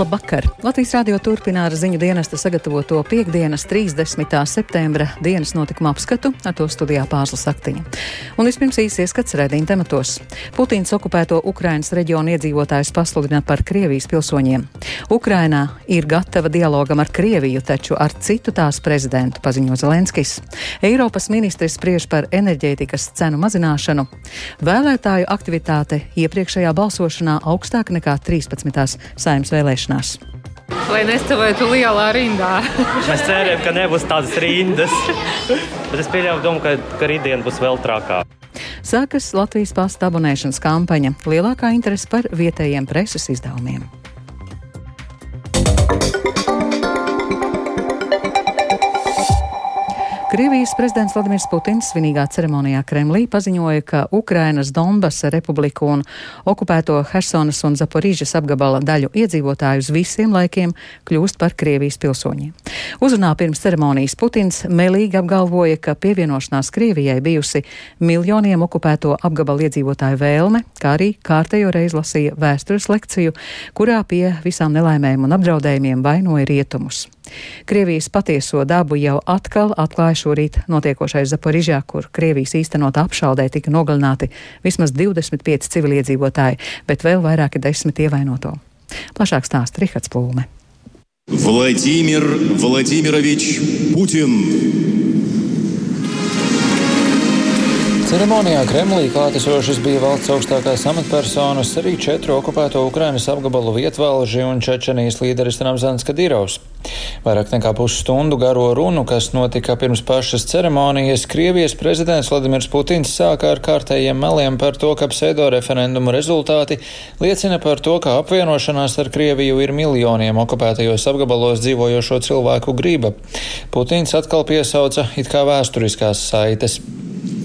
Labvakar! Latvijas radio turpina ar ziņu dienesta sagatavoto piekdienas 30. septembra dienas notikuma apskatu, ar to studijā Pāzla Saktiņa. Un vispirms īsi ieskats redzījuma tematos. Putins okupēto Ukrainas reģionu iedzīvotājus pasludina par Krievijas pilsoņiem. Ukrainā ir gatava dialogam ar Krieviju, taču ar citu tās prezidentu, paziņo Zelenskis. Eiropas ministrs spriež par enerģētikas cenu mazināšanu. Vēlētāju aktivitāte iepriekšējā balsošanā augstāk nekā 13. saimnes vēlēšanās vēlēšanās. Lai nestāvētu lielā rindā. Mēs cerējām, ka nebūs tādas rindas. Bet es pieļauju, domu, ka, ka rītdiena būs vēl trakāka. Sākas Latvijas pasta abonēšanas kampaņa. Lielākā interese par vietējiem preses izdevumiem. Krievijas prezidents Vladimirs Putins svinīgā ceremonijā Kremlī paziņoja, ka Ukrainas Donbasa republiku un okupēto Hersonas un Zaporīžas apgabala daļu iedzīvotāju uz visiem laikiem kļūst par Krievijas pilsoņiem. Uzrunā pirms ceremonijas Putins melīgi apgalvoja, ka pievienošanās Krievijai bijusi miljoniem okupēto apgabalu iedzīvotāju vēlme, kā arī kārtējo reizi lasīja vēstures lekciju, kurā pie visām nelaimēm un apdraudējumiem vainoja rietumus. Krievijas patieso dabu jau atkal atklāja šorīt notiekošais Zaporižā, kur Krievijas īstenot apšaudē tika nogalināti vismaz 25 civiliedzīvotāji, bet vēl vairāki desmit ievainoto. Plašāk stāsta Rihards Plūme. Vladimir Vladimirovičs Putin Ceremonijā Kremlī klātesošas bija valsts augstākās amatpersonas, arī četru okupēto Ukrainas apgabalu vietvalži un Čečenijas līderis Ramzans Kadīrovs. Vairāk nekā pusstundu garo runu, kas notika pirms pašas ceremonijas, Krievijas prezidents Vladimirs Putins sāka ar kārtējiem meliem par to, ka pseido referendumu rezultāti liecina par to, ka apvienošanās ar Krieviju ir miljoniem okupētajos apgabalos dzīvojošo cilvēku grība. Putins atkal piesauca it kā vēsturiskās saites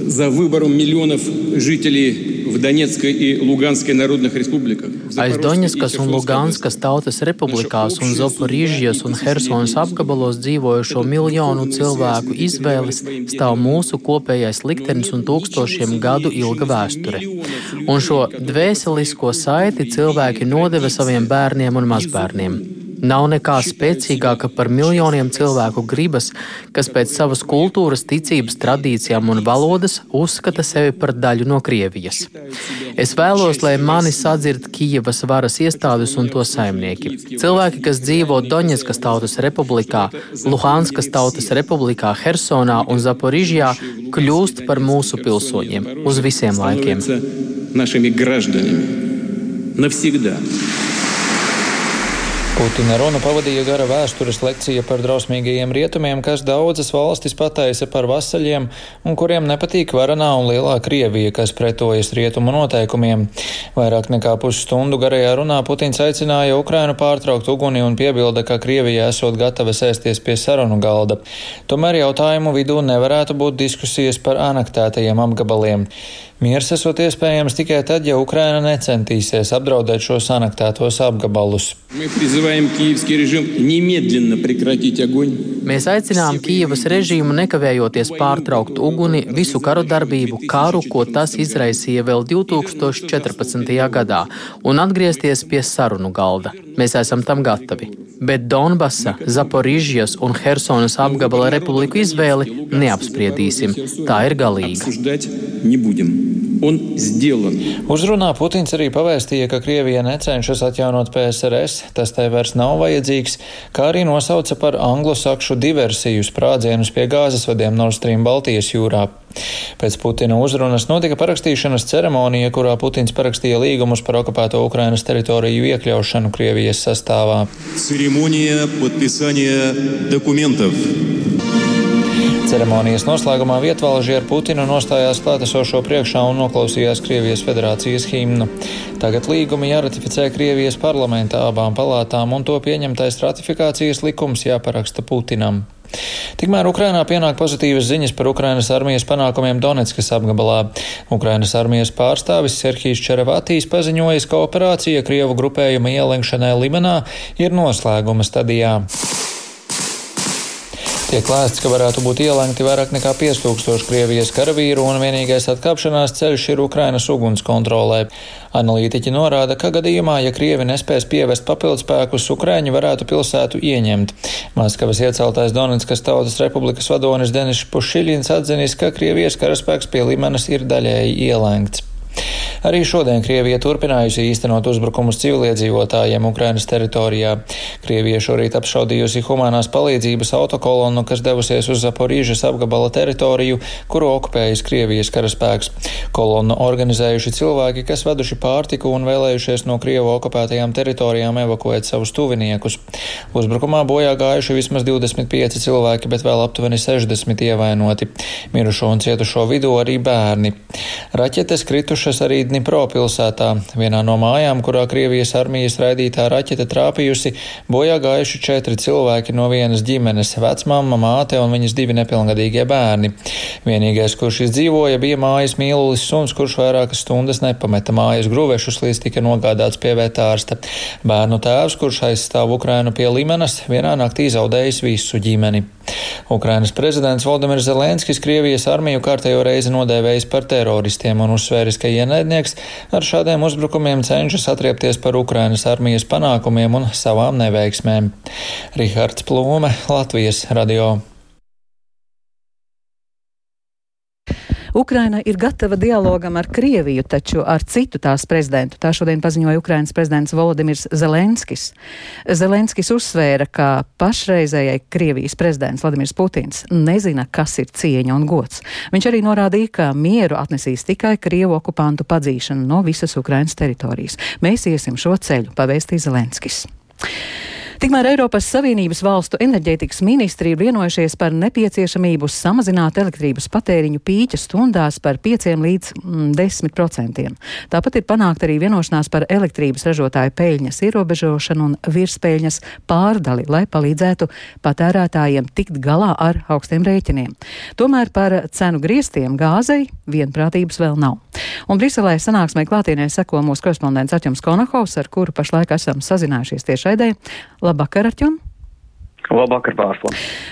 за выбором миллионов жителей в Донецкой и Луганской народных республиках. Aiz Doņaskas un Luganskas tautas republikās un Zoporīžijas un Hersonas apgabalos dzīvojošo miljonu cilvēku izvēles stāv mūsu kopējais liktenis un tūkstošiem gadu ilga vēsture. Un šo dvēselisko saiti cilvēki nodeva saviem bērniem un mazbērniem. Nav nekā spēcīgāka par miljoniem cilvēku gribas, kas pēc savas kultūras, ticības, tradīcijām un valodas uzskata sevi par daļu no Krievijas. Es vēlos, lai mani sadzird Kijavas varas iestādes un to saimnieki. Cilvēki, kas dzīvo Doņetskas tautas republikā, Luhanskas tautas republikā, Hersonā un Zaporižjā, kļūst par mūsu pilsoņiem uz visiem laikiem. Нашими гражданами навсегда. Putina runa pavadīja gara vēstures lekcija par drausmīgajiem rietumiem, kas daudzas valstis pataisa par vasaļiem un kuriem nepatīk varanā un lielā Krievija, kas pretojas rietumu noteikumiem. Vairāk nekā pusstundu garajā runā Putins aicināja Ukrainu pārtraukt uguni un piebilda, ka Krievija esot gatava sēsties pie sarunu galda. Tomēr jautājumu vidū nevarētu būt diskusijas par anektētajiem apgabaliem. Miers esot iespējams tikai tad, ja Ukraina necentīsies apdraudēt šos anektētos apgabalus. Mēs aicinām Kijavas režīmu nekavējoties pārtraukt uguni visu karu darbību, karu, ko tas izraisīja vēl 2014. gadā, un atgriezties pie sarunu galda. Mēs esam tam gatavi. Bet Donbasa, Zaporižjas un Hersonas apgabala republiku izvēli neapspriedīsim. Tā ir galīga un сделан. Uzrunā Putins arī pavēstīja, ka Krievija necenšas atjaunot PSRS, tas tai vairs nav vajadzīgs, kā arī nosauca par anglosakšu diversiju sprādzienus pie gāzes vadiem Nord Stream Baltijas jūrā. Pēc Putina uzrunas notika parakstīšanas ceremonija, kurā Putins parakstīja līgumus par okupēto Ukrainas teritoriju iekļaušanu Krievijas sastāvā. Ceremonija podpisания dokumentov. Ceremonijas noslēgumā vietvalži ar Putinu nostājās klātesošo priekšā un noklausījās Krievijas federācijas himnu. Tagad līgumi jāratificē Krievijas parlamentā abām palātām, un to pieņemtais ratifikācijas likums jāparaksta Putinam. Tikmēr Ukrainā pienāk pozitīvas ziņas par Ukrainas armijas panākumiem Donetskas apgabalā. Ukrainas armijas pārstāvis Serhijas Čerevatīs paziņojis, ka operācija Krievu grupējuma ielenkšanai Limanā ir noslēguma stadijā. Tiek lēsts, ka varētu būt ielēgti vairāk nekā 5000 Krievijas karavīru un vienīgais atkāpšanās ceļš ir Ukrainas uguns kontrolē. Analītiķi norāda, ka gadījumā, ja Krievi nespēs pievest papildspēkus, Ukraiņi varētu pilsētu ieņemt. Maskavas ieceltais Donetskas Tautas Republikas vadonis Denis Pušiļins atzinis, ka Krievijas karaspēks pie Limanas ir daļēji ielēgts. Arī šodien Krievija turpinājusi īstenot uzbrukumus civiliedzīvotājiem Ukrainas teritorijā. Krievija šorīt apšaudījusi humanās palīdzības autokolonu, kas devusies uz Zaporīžas apgabala teritoriju, kuru okupējas Krievijas karaspēks. Kolonu organizējuši cilvēki, kas veduši pārtiku un vēlējušies no Krievu okupētajām teritorijām evakuēt savus tuviniekus. Uzbrukumā bojā gājuši vismaz 25 cilvēki, bet vēl aptuveni 60 ievainoti. Mirušo un cietušo vidū arī bērni. Raķetes kritušas arī Dnipro pilsētā. Vienā no mājām, kurā Krievijas armijas raidītā raķete trāpījusi, bojā gājuši četri cilvēki no vienas ģimenes - vecmāma, māte un viņas divi nepilngadīgie bērni. Vienīgais, kurš izdzīvoja, bija mājas mīlulis suns, kurš vairākas stundas nepameta mājas gruvešus, līdz tika nogādāts pie vetārsta. Bērnu tēvs, kurš aizstāv Ukrainu pie Limanas, vienā naktī zaudējis visu ģimeni. Ukrainas prezidents Valdemirs Zelenskis Krievijas armiju kārtējo reizi nodēvējis par teroristiem un uzsvēris, ka ienaidnieks ar šādiem uzbrukumiem cenšas atriepties par Ukrainas armijas panākumiem un savām neveiksmēm. Rihards Plūme, Latvijas radio. Ukraina ir gatava dialogam ar Krieviju, taču ar citu tās prezidentu. Tā šodien paziņoja Ukrainas prezidents Volodimirs Zelenskis. Zelenskis uzsvēra, ka pašreizējai Krievijas prezidents Vladimirs Putins nezina, kas ir cieņa un gods. Viņš arī norādīja, ka mieru atnesīs tikai Krievu okupantu padzīšana no visas Ukrainas teritorijas. Mēs iesim šo ceļu, pavēstīja Zelenskis. Tikmēr Eiropas Savienības valstu enerģētikas ministri ir vienojušies par nepieciešamību samazināt elektrības patēriņu pīķa stundās par 5 līdz 10 mm, procentiem. Tāpat ir panākt arī vienošanās par elektrības ražotāju peļņas ierobežošanu un virspēļņas pārdali, lai palīdzētu patērētājiem tikt galā ar augstiem rēķiniem. Tomēr par cenu griestiem gāzei vienprātības vēl nav. Un Briselē sanāksmē klātienē seko mūsu korespondents Aķums Konahovs, ar kuru pašlaik esam sazinājušies tiešraidē. Labvakar, Arķun! Labvakar, Pārsla.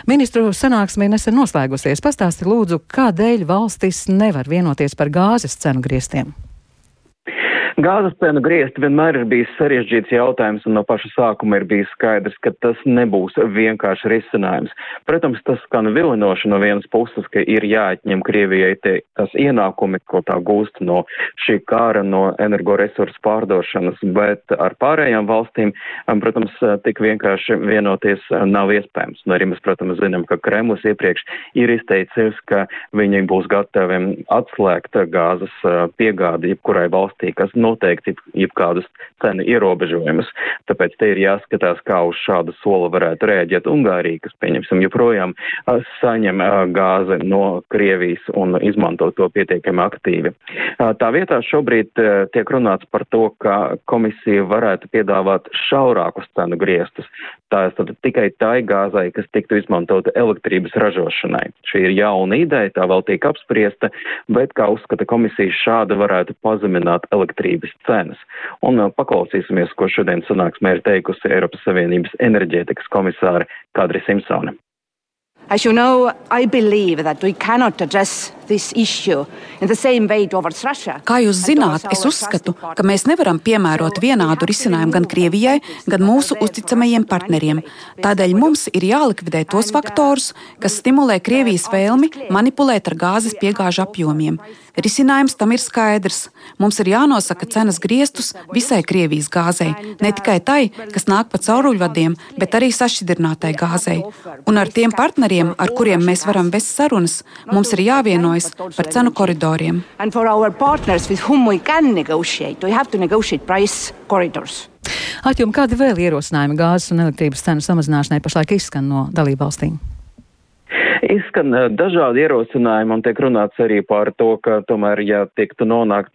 Ministru sanāksme nesen noslēgusies. Pastāsti lūdzu, kādēļ valstis nevar vienoties par gāzes cenu griestiem? Gāzes cenu griezt vienmēr ir bijis sarežģīts jautājums, un no paša sākuma ir bijis skaidrs, ka tas nebūs vienkārši risinājums. Protams, tas skan vilinoši no vienas puses, ka ir jāatņem Krievijai tie, tas ienākumi, ko tā gūst no šī kāra, no energoresursu pārdošanas, bet ar pārējām valstīm, um, protams, tik vienkārši vienoties nav iespējams. Un arī mēs, protams, zinām, ka Kremlis iepriekš ir izteicies, ka viņi būs gatavi atslēgt gāzes uh, piegādi jebkurai valstī, kas noteikti jebkādus cenu ierobežojumus. Tāpēc te ir jāskatās, kā uz šādu soli varētu rēģēt Ungārija, kas, pieņemsim, joprojām saņem gāzi no Krievijas un izmanto to pietiekami aktīvi. Tā vietā šobrīd tiek runāts par to, ka komisija varētu piedāvāt šaurākus cenu griestus. Tā ir tikai tai gāzai, kas tiktu izmantota elektrības ražošanai. Šī ir jauna ideja, tā vēl tiek apspriesta, bet, kā uzskata komisija, šāda varētu pazemināt elektrības cenas. Un uh, paklausīsimies, ko šodien sanāksmē ir teikusi Eiropas Savienības enerģētikas komisāre Kadri Simpsone. As you know, I believe that we cannot address Kā jūs zināt, es uzskatu, ka mēs nevaram piemērot vienādu risinājumu gan Krievijai, gan mūsu uzticamajiem partneriem. Tādēļ mums ir jālikvidē tos faktorus, kas stimulē Krievijas vēlmi manipulēt ar gāzes piegāžu apjomiem. Risinājums tam ir skaidrs. Mums ir jānosaka cenas griestus visai Krievijas gāzei, ne tikai tai, kas nāk pa cauruļvadiem, bet arī sašķidrinātai gāzei. Un ar tiem partneriem, ar kuriem mēs varam vest sarunas, mums ir jāvieno vienojas par cenu koridoriem. Atjum, kādi vēl ierosinājumi gāzes un elektrības cenu samazināšanai pašlaik izskan no dalībvalstīm? Izskan dažādi ierosinājumi un tiek runāts arī par to, ka tomēr, ja tiktu nonākt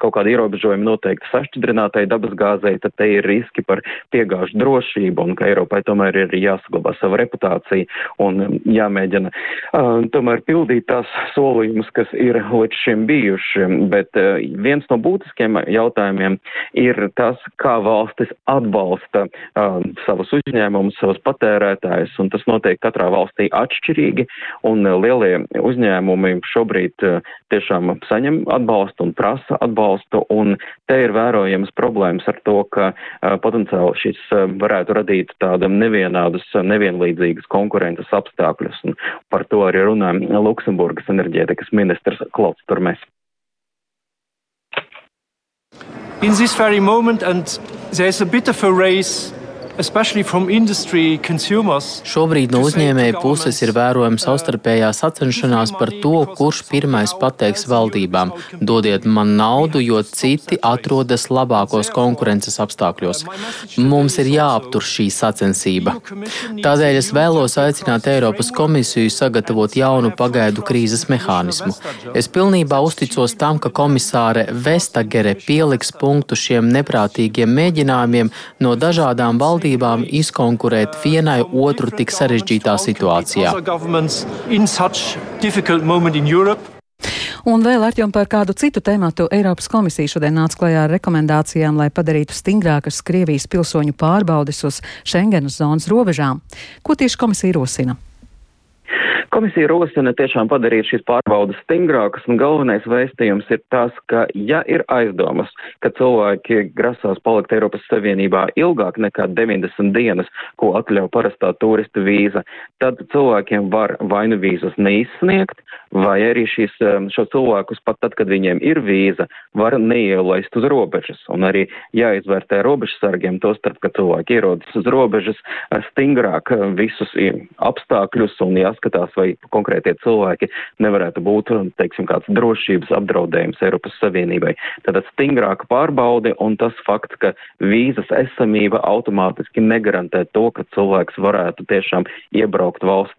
kaut kāda ierobežojuma noteikti sašķidrinātai dabasgāzei, tad te ir riski par piegāžu drošību un ka Eiropai tomēr ir jāsaglabā sava reputācija un jāmēģina uh, tomēr pildīt tās solījumus, kas ir līdz šim bijuši. Bet uh, viens no būtiskiem jautājumiem ir tas, kā valstis atbalsta uh, savus uzņēmumus, savus patērētājus, un tas notiek katrā valstī atšķirīgi, un uh, lielie uzņēmumi šobrīd uh, tiešām saņem atbalstu un prasa atbalstu, un te ir vērojams problēmas ar to, ka uh, potenciāli šis varētu radīt tādam nevienādus, nevienlīdzīgas konkurences apstākļus, un par to arī runā Luksemburgas enerģētikas ministrs Klots Turmes. In this very moment, and there's a bit of a race Šobrīd no uzņēmēja puses ir vērojama savstarpējā sacenšanās par to, kurš pirmais pateiks valdībām: dodiet man naudu, jo citi atrodas labākos konkurences apstākļos. Mums ir jāaptur šī sacensība. Tādēļ es vēlos aicināt Eiropas komisiju sagatavot jaunu pagaidu krīzes mehānismu. Es pilnībā uzticos tam, ka komisāre Vestagere pieliks punktu šiem neprātīgiem mēģinājumiem no dažādām valdībām valdībām izkonkurēt vienai otru tik sarežģītā situācijā. Un vēl Arķom par kādu citu tēmatu Eiropas komisija šodien nāca klajā ar rekomendācijām, lai padarītu stingrākas Krievijas pilsoņu pārbaudes uz Schengenas zonas robežām. Ko tieši komisija rosina? Komisija rosina tiešām padarīt šīs pārbaudas stingrākas, un galvenais vēstījums ir tas, ka ja ir aizdomas, ka cilvēki grasās palikt Eiropas Savienībā ilgāk nekā 90 dienas, ko atļauj parastā turista vīza, tad cilvēkiem var vai nu vīzas neizsniegt, vai arī šīs, um, šo cilvēkus pat tad, kad viņiem ir vīza, var neielaist uz robežas, un arī jāizvērtē robežsargiem, to starp, ka cilvēki ierodas uz robežas stingrāk visus apstākļus un jāskatās, vai konkrētie cilvēki nevarētu būt, teiksim, kāds drošības apdraudējums Eiropas Savienībai. Tātad stingrāka pārbaude un tas fakts, ka vīzas esamība automātiski negarantē to, ka cilvēks varētu tiešām iebraukt valsts,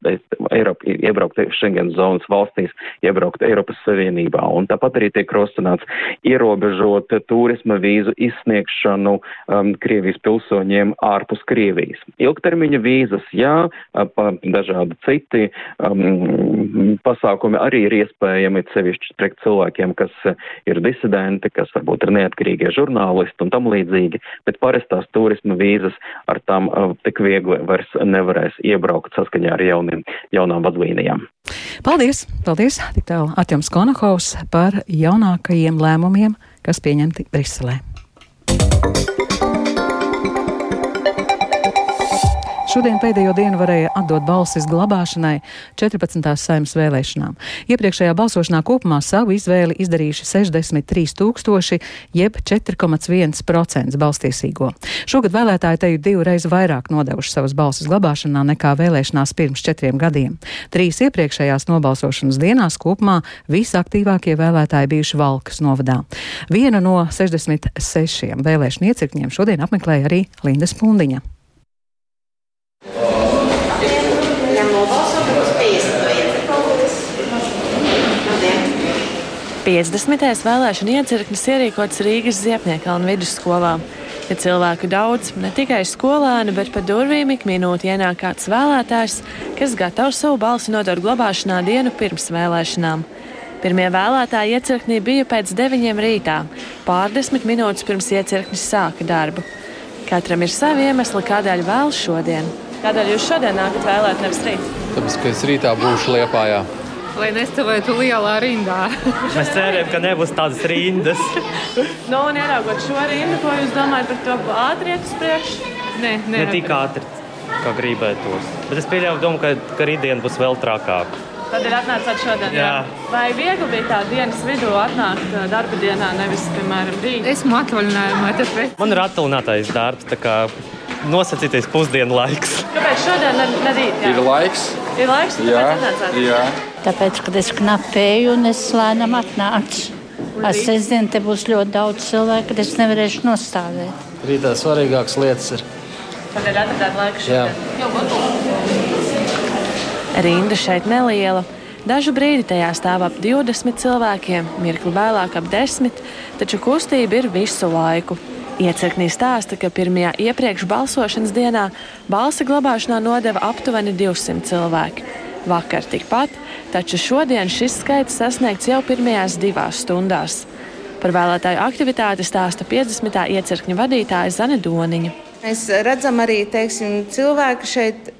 Eiropa, iebraukt Schengen zonas valstīs, iebraukt Eiropas Savienībā. Un tāpat arī tiek rosināts ierobežot turisma vīzu izsniegšanu um, Krievijas pilsoņiem ārpus Krievijas. Ilgtermiņa vīzas, jā, pa dažādi citi um, pasākumi arī ir iespējami, sevišķi pret cilvēkiem, kas ir disidenti, kas varbūt ir neatkarīgie žurnālisti un tam līdzīgi, bet parastās turisma vīzas ar tām uh, tik viegli vairs nevarēs iebraukt saskaņā ar jauniem, jaunām vadlīnijām. Paldies! Paldies! Tik tālu Atjums Konahaus par jaunākajiem lēmumiem, kas pieņemti Briselē. Šodien pēdējo dienu varēja atdot balsis glabāšanai 14. saimnes vēlēšanām. Iepriekšējā balsošanā kopumā savu izvēli izdarījuši 63 tūkstoši, jeb 4,1% balstiesīgo. Šogad vēlētāji teju divreiz vairāk nodevuši savas balsis glabāšanā nekā vēlēšanās pirms četriem gadiem. Trīs iepriekšējās nobalsošanas dienās kopumā visaktīvākie vēlētāji bijuši Valkas novadā. Viena no 66 vēlēšanu iecirkņiem šodien apmeklēja arī Linda Spundiņa. 50. vēlēšana iecirknis ierīkots Rīgas Ziepniekalna vidusskolā. Ja cilvēku daudz, ne tikai skolēni, bet pa durvīm ik minūti ienāk kāds vēlētājs, kas gatavs savu balsi nodot glabāšanā dienu pirms vēlēšanām. Pirmie vēlētāji iecirknī bija pēc deviņiem rītā, pārdesmit minūtes pirms iecirknis sāka darbu. Katram ir savi iemesli, kādēļ vēlas šodien. Kādēļ jūs šodien nākat vēlēt, nevis rīt? Tāpēc, ka es rītā būšu Liepājā lai nestāvētu lielā rindā. Mēs cerējām, ka nebūs tādas rindas. nu, un ieraugot šo rindu, ko jūs domājat par to iet uz priekšu? Nē, ne tik ātri, kā gribētos. Bet es pieļauju, domu, ka, ka rītdien būs vēl trakāk. Tad ir atnācāt šodien. Jā. jā. Vai viegli bija tā dienas vidū atnākt darba dienā, nevis, piemēram, rīt? Esmu atvaļinājumā, tāpēc. Man ir attālinātais darbs, tā kā nosacītais pusdienu laiks. Kāpēc šodien nedīt? Jā? Ir laiks. Ir laiks, jā, jā. Tāpēc, kad es knapēju un es lēnām atnācu. Es zinu, te būs ļoti daudz cilvēku, kad es nevarēšu nostāvēt. Rītā svarīgākas lietas ir. Kādēļ atradāt laiku šodien? Rinda šeit neliela. Dažu brīdi tajā stāv ap 20 cilvēkiem, mirkli vēlāk ap 10, taču kustība ir visu laiku. Iecirknī stāsta, ka pirmajā iepriekš balsošanas dienā balsi glabāšanā nodeva aptuveni 200 cilvēki. Vakar tikpat, taču šodien šis skaits sasniegts jau pirmajās divās stundās. Par vēlētāju aktivitāti stāsta 50. iecirkņa vadītāja Zane Doniņa. Mēs redzam arī teiksim, cilvēku šeit.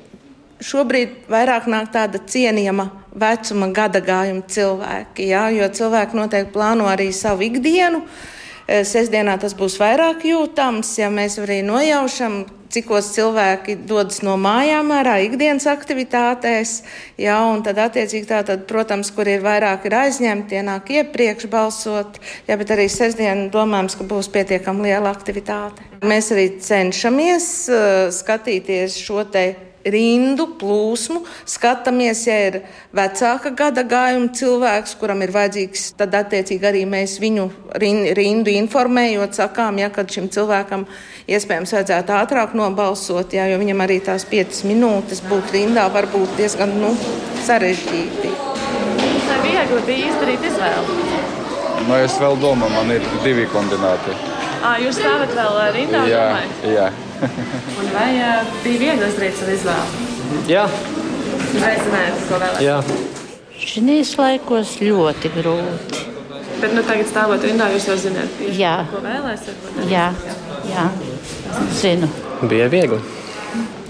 Šobrīd vairāk nāk tāda cienījama vecuma gada gājuma cilvēki, jā, jo cilvēki noteikti plāno arī savu ikdienu. E, sestdienā tas būs vairāk jūtams, ja mēs arī nojaušam, cikos cilvēki dodas no mājām ārā ikdienas aktivitātēs. Jā, un tad, attiecīgi, tā, tad, protams, kur ir vairāk ir aizņemti, tie nāk iepriekš balsot. Jā, bet arī sestdien domājams, ka būs pietiekami liela aktivitāte. Mēs arī cenšamies uh, skatīties šo te rindu plūsmu, skatāmies, ja ir vecāka gada gājuma cilvēks, kuram ir vajadzīgs, tad attiecīgi arī mēs viņu rindu informējot, sakām, ja kad šim cilvēkam iespējams vajadzētu ātrāk nobalsot, jā, jo viņam arī tās piecas minūtes būt rindā var būt diezgan nu, sarežģīti. Tā viegli bija izdarīt izvēli. Nu, es vēl domāju, man ir divi kandidāti. À, jūs stāvat vēl rindā? Jā, domāju? jā. Un vai uh, bija viegli izdarīt savu izvēli? Jā. Vai zinājāt, ko vēlēties? Jā. Šīs laikos ļoti grūti. Bet nu, tagad stāvot rindā, jūs jau zināt, tieši, Jā. ko vēlēsiet. Jā, jā, zinu. Bija viegli.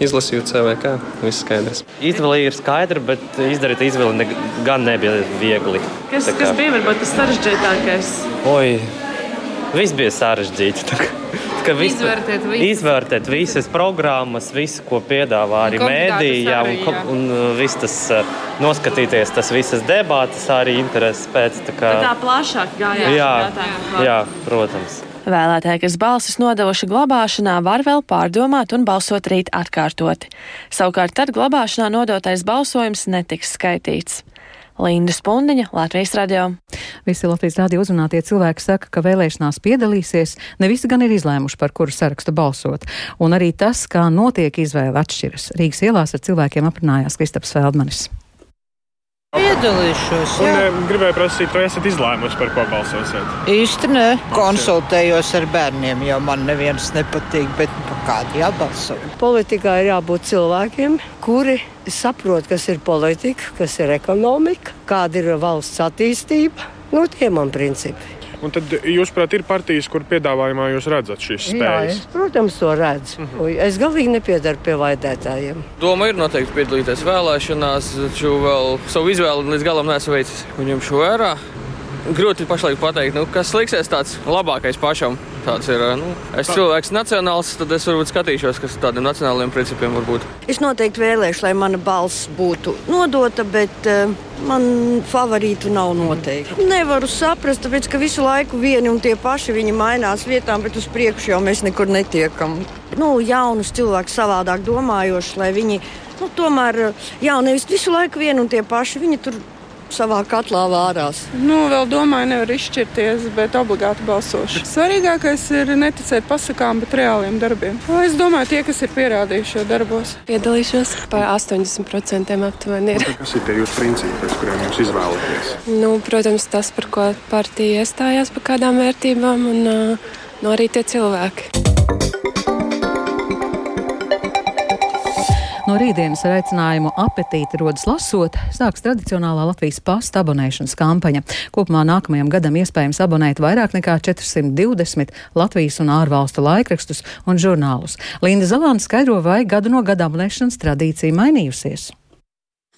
Izlasīju CVK, viss skaidrs. Izvēle ir skaidra, bet izdarīt izvēli ne, gan nebija viegli. Kas, kas bija varbūt tas sarežģītākais? Oi, viss bija sarežģīti. Kā visu- Izvērtēt visu. Izvērtēt visas programmas, visu, ko piedāvā arī kandidātus mēdīji, jā, un, jā. un uh, viss tas uh, noskatīties, tas visas debātas arī intereses pēc. Tā kā, Bet tā plašāk gājās. jā, jautājumā. jā, protams. Vēlētāji, kas balsis nodevuši glabāšanā, var vēl pārdomāt un balsot rīt atkārtoti. Savukārt tad glabāšanā nodotais balsojums netiks skaitīts. Linda Spundiņa, Latvijas radio. Visi Latvijas rādio uzrunātie cilvēki saka, ka vēlēšanās piedalīsies, ne visi gan ir izlēmuši, par kuru sarakstu balsot. Un arī tas, kā notiek izvēle, atšķiras. Rīgas ielās ar cilvēkiem aprunājās Kristaps Feldmanis. Piedalīšos. Un, Jā. e, gribēju prasīt, vai esat izlēmuši, par ko balsosiet? Īsti nē, konsultējos ar bērniem, jo man neviens nepatīk, bet par kādu jābalso. Politikā ir jābūt cilvēkiem, kuri saprot, kas ir politika, kas ir ekonomika, kāda ir valsts attīstība. Nu, tie man principi. Un tad, jūsuprāt, ir partijas, kur piedāvājumā jūs redzat šīs Jā, spējas? es, protams, to redzu. Mhm. Es galīgi nepiedaru pie vaidētājiem. Doma ir noteikti piedalīties vēlēšanās, taču vēl savu izvēli līdz galam neesmu veicis. Un ņemšu vērā. Grūti pašlaik pateikt, nu, kas liksies tāds labākais pašam. Tāds ir, nu, es esmu cilvēks nacionāls, tad es varbūt skatīšos, kas tādiem nacionāliem principiem var būt. Es noteikti vēlēšu, lai mana balss būtu nodota, bet uh, man favorītu nav noteikti. Nevaru saprast, tāpēc ka visu laiku vieni un tie paši viņi mainās vietām, bet uz priekšu jau mēs nekur netiekam. Nu, jaunus cilvēkus savādāk domājošus, lai viņi nu, tomēr, jā, nevis visu laiku vieni un tie paši. Viņi tur savā katlā vārās. Nu, vēl domāju, nevar izšķirties, bet obligāti balsošu. Svarīgākais ir neticēt pasakām, bet reāliem darbiem. Nu, Es domāju, tie, kas ir pierādījuši šo darbos. Piedalīšos par 80% aptuveni. Ir. Kas ir tie jūsu principi, pēc kuriem jūs izvēlaties? Nu, protams, tas, par ko partija iestājās, par kādām vērtībām, un uh, nu, arī tie cilvēki. No rītdienas ar aicinājumu apetīti rodas lasot, sāks tradicionālā Latvijas pasta abonēšanas kampaņa. Kopumā nākamajam gadam iespējams abonēt vairāk nekā 420 Latvijas un ārvalstu laikrakstus un žurnālus. Linda Zalāna skaidro, vai gadu no gada abonēšanas tradīcija mainījusies.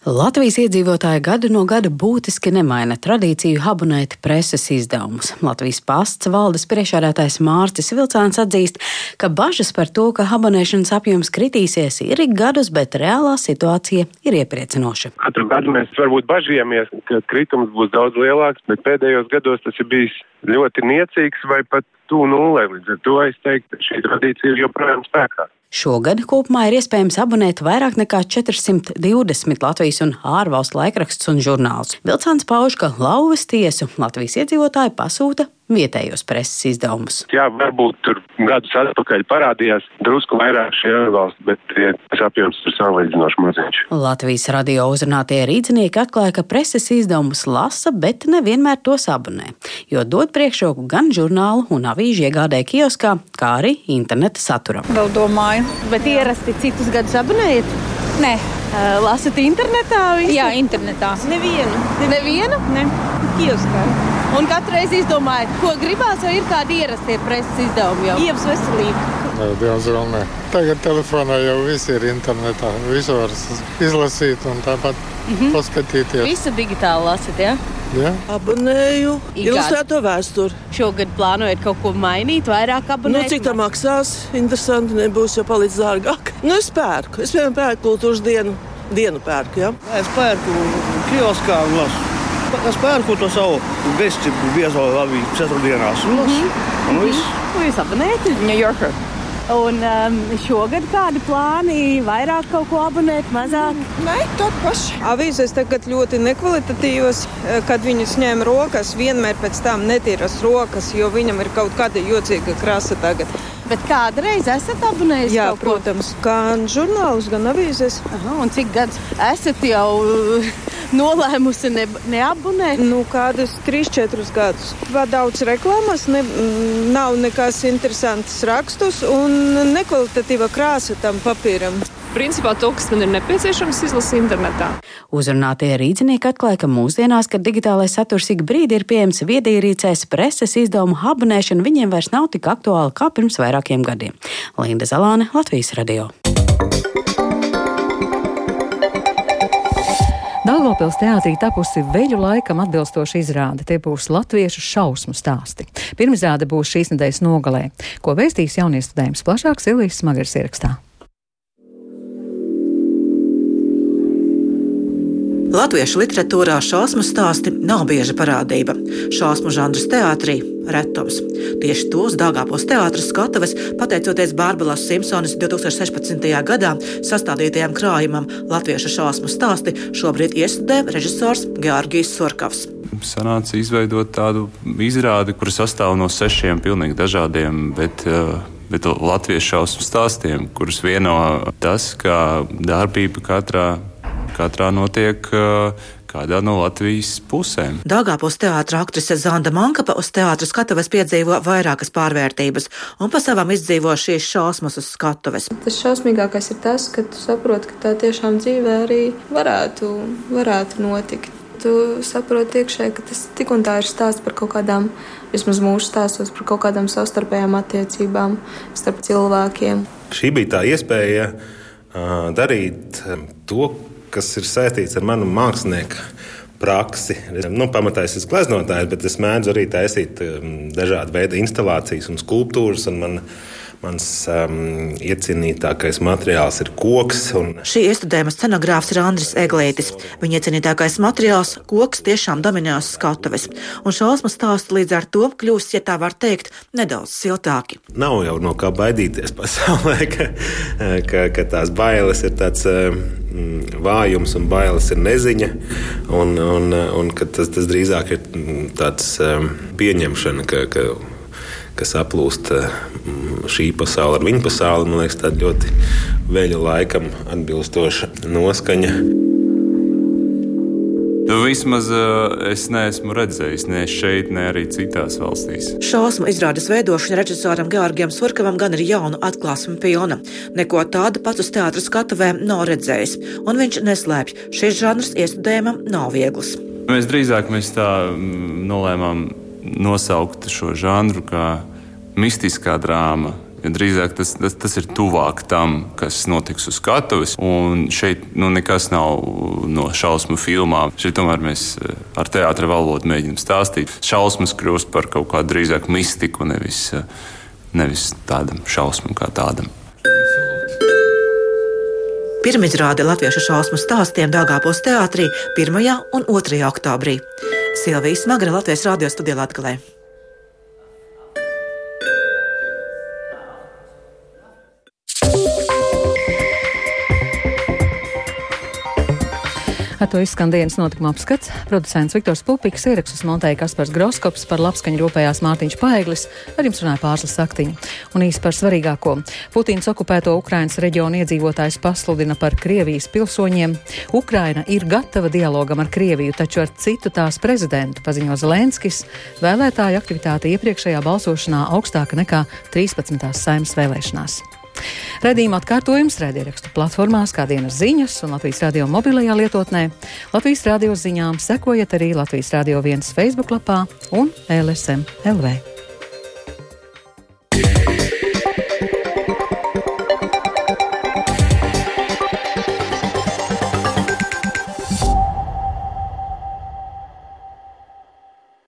Latvijas iedzīvotāji gadu no gada būtiski nemaina tradīciju abonēt preses izdevumus. Latvijas pasts valdes priekšādātājs Mārcis Vilcāns atzīst, ka bažas par to, ka abonēšanas apjoms kritīsies, ir ik gadus, bet reālā situācija ir iepriecinoša. Katru gadu mēs varbūt bažījāmies, ka kritums būs daudz lielāks, bet pēdējos gados tas ir bijis ļoti niecīgs vai pat tuvu nulē. Līdz ar to es teiktu, ka šī tradīcija ir joprojām spēkā. Šogad kopumā ir iespējams abonēt vairāk nekā 420 Latvijas un ārvalstu laikrakstus un žurnālus. Vilcāns pauž, ka lauvas tiesu Latvijas iedzīvotāji pasūta vietējos preses izdevumus. Jā, varbūt tur gadus atpakaļ parādījās drusku vairāk šie ārvalsti, bet tas apjoms ir salīdzinoši maziņš. Latvijas radio uzrunātie rīznieki atklāja, ka preses izdevumus lasa, bet nevienmēr tos abonē, jo dod priekšroku gan žurnālu un avīžu iegādē kioskā, kā arī interneta saturam. Vēl domāju, bet ierasti citus gadus abonējat? Nē. Lasat internetā? Visu? Jā, internetā. Nevienu. Nevienu? Ne. Kioskā. Un katru reizi izdomājat, ko gribās, vai ir kādi ierastie preses izdevumi jau? Ievas veselība. Nē, diemžēl nē. Tagad telefonā jau viss ir internetā. Visu var izlasīt un tāpat mm -hmm. paskatīties. Visu digitāli lasat, jā? Ja? Abonēju ilustrēto vēsturi. Šogad plānojat kaut ko mainīt, vairāk abonēt? Nu, cik tā maksās? Interesanti, nebūs jau palicis dārgāk. Nu, es pērku. Es piemēram pērku kultūras dienu. Dienu pērku, ja? Es pērku kioskā un lasu. Es pērku to savu vesti biezo avīzi ceturtdienās un. Mm -hmm. Un viss. Ko jūs abonējat? New Yorker. Un um, šogad kādi plāni? Vairāk kaut ko abonēt, mazāk? Nē, tāpat paši. Avīzes tagad ļoti nekvalitatīvas, kad viņas ņem rokas, vienmēr pēc tam netīras rokas, jo viņam ir kaut kāda jocīga krasa tagad. Bet kādreiz esat abonējis? Jā, protams, gan žurnālus, gan avīzes. Aha, un cik gadus esat jau nolēmusi ne, neabonēt? Nu, kādus 3-4 gadus. Vēl daudz reklāmas, ne, nav nekas interesants rakstus un nekvalitatīva krāsa tam papīram. Principā to, kas man ir nepieciešams, izlasīt internetā. Uzrunātie rīznieki atklāja, ka mūsdienās, kad digitālais saturs ik brīdi ir pieejams viedierīcēs, preses izdevumu abonēšana viņiem vairs nav tik aktuāla kā pirms vairākiem gadiem. Linda Zalāne, Latvijas radio. Daugopils teātrī tapusi veļu laikam atbilstoša izrāde. Tie būs latviešu šausmu stāsti. Pirmizrāde būs šīs nedēļas nogalē, ko vēstīs jaunie studējums plašāk Silvijas Smagars ierakstā. Latviešu literatūrā šausmu stāsti nav bieža parādība. Šausmu žanrs teātrī - retums. Tieši tos Dāngāpos teātras skatuves, pateicoties Bārbalas Simpsonas 2016. gadā sastādītajam krājumam Latviešu šausmu stāsti, šobrīd iestudē režisors Georgijs Surkavs. Sanāca izveidot tādu izrādi, kur sastāv no sešiem pilnīgi dažādiem, bet uh, bet latviešu šausmu stāstiem, kurus vieno tas, ka darbība katrā katrā notiek kādā no Latvijas pusēm. Dāngāpos teātris aktrise Zanda Mankapa uz teātras skatuves piedzīvo vairākas pārvērtības un pa savam izdzīvo šīs šausmas uz skatuves. Tas šausmīgākais ir tas, ka tu saproti, ka tā tiešām dzīvē arī varētu, varētu notikt. Tu saproti iekšēji, ka tas tik un tā ir stāsts par kaut kādām, vismaz mūsu stāstos, par kaut kādām savstarpējām attiecībām starp cilvēkiem. Šī bija tā iespēja uh, darīt to, kas ir saistīts ar manu mākslinieku praksi. Nu, pamatā es esmu gleznotājs, bet es mēdzu arī taisīt um, dažādu veidu instalācijas un skulptūras. Un man, Mans um, iecienītākais materiāls ir koks. Un... Šī iestudējuma scenogrāfs ir Andris Eglītis. Viņa iecienītākais materiāls - koks tiešām dominēs skatuves. Un šausmu stāsts līdz ar to kļūst, ja tā var teikt, nedaudz siltāki. Nav jau no kā baidīties pasaulē, ka, ka, ka tās bailes ir tāds. Um, vājums un bailes ir neziņa, un, un, un tas, tas drīzāk ir mm, tāds um, pieņemšana, ka, ka, kas aplūst mm, šī pasaule ar viņu pasauli. Man liekas, tā ļoti veļu laikam atbilstoša noskaņa. Nu, vismaz uh, es neesmu redzējis ne šeit, ne arī citās valstīs. Šausmu izrādes veidošana režisoram Georgijam Surkavam gan ir jauna atklāsme pilna. Neko tādu pats uz teātras skatuvēm nav redzējis, un viņš neslēpj, šis žanrs iestudējumam nav viegls. Mēs drīzāk mēs tā mm, nolēmām nosaukt šo žanru kā mistiskā drāma Ja drīzāk tas, tas, tas ir tuvāk tam, kas notiks uz skatuves. Un šeit nu, nekas nav no šausmu filmām. Šeit tomēr mēs eh, ar teātra valodu mēģinām stāstīt. Šausmas kļūst par kaut kādu drīzāk mistiku, nevis, eh, nevis tādam šausmam kā tādam. Pirmizrāde latviešu šausmu stāstiem Dāngāpos teātrī 1. un 2. oktobrī. Silvijas Smagra Latvijas radio studijā Latvijā. Ar to izskan dienas notikuma apskats. Producents Viktors Pupiks ierakstus montēja Kaspars Groskops par labskaņu rūpējās Mārtiņš Paeglis, ar jums runāja pārslas saktiņa. Un īsi par svarīgāko. Putins okupēto Ukrainas reģionu iedzīvotājs pasludina par Krievijas pilsoņiem. Ukraina ir gatava dialogam ar Krieviju, taču ar citu tās prezidentu, paziņo Zelenskis. Vēlētāju aktivitāte iepriekšējā balsošanā augstāka nekā 13. saimnes vēlēšanās. Radījuma atkārtojums raidierakstu platformās, kā dienas ziņas un Latvijas radio mobilajā lietotnē. Latvijas radio ziņām sekojiet arī Latvijas radio viens Facebook lapā un LSM LV. Yeah.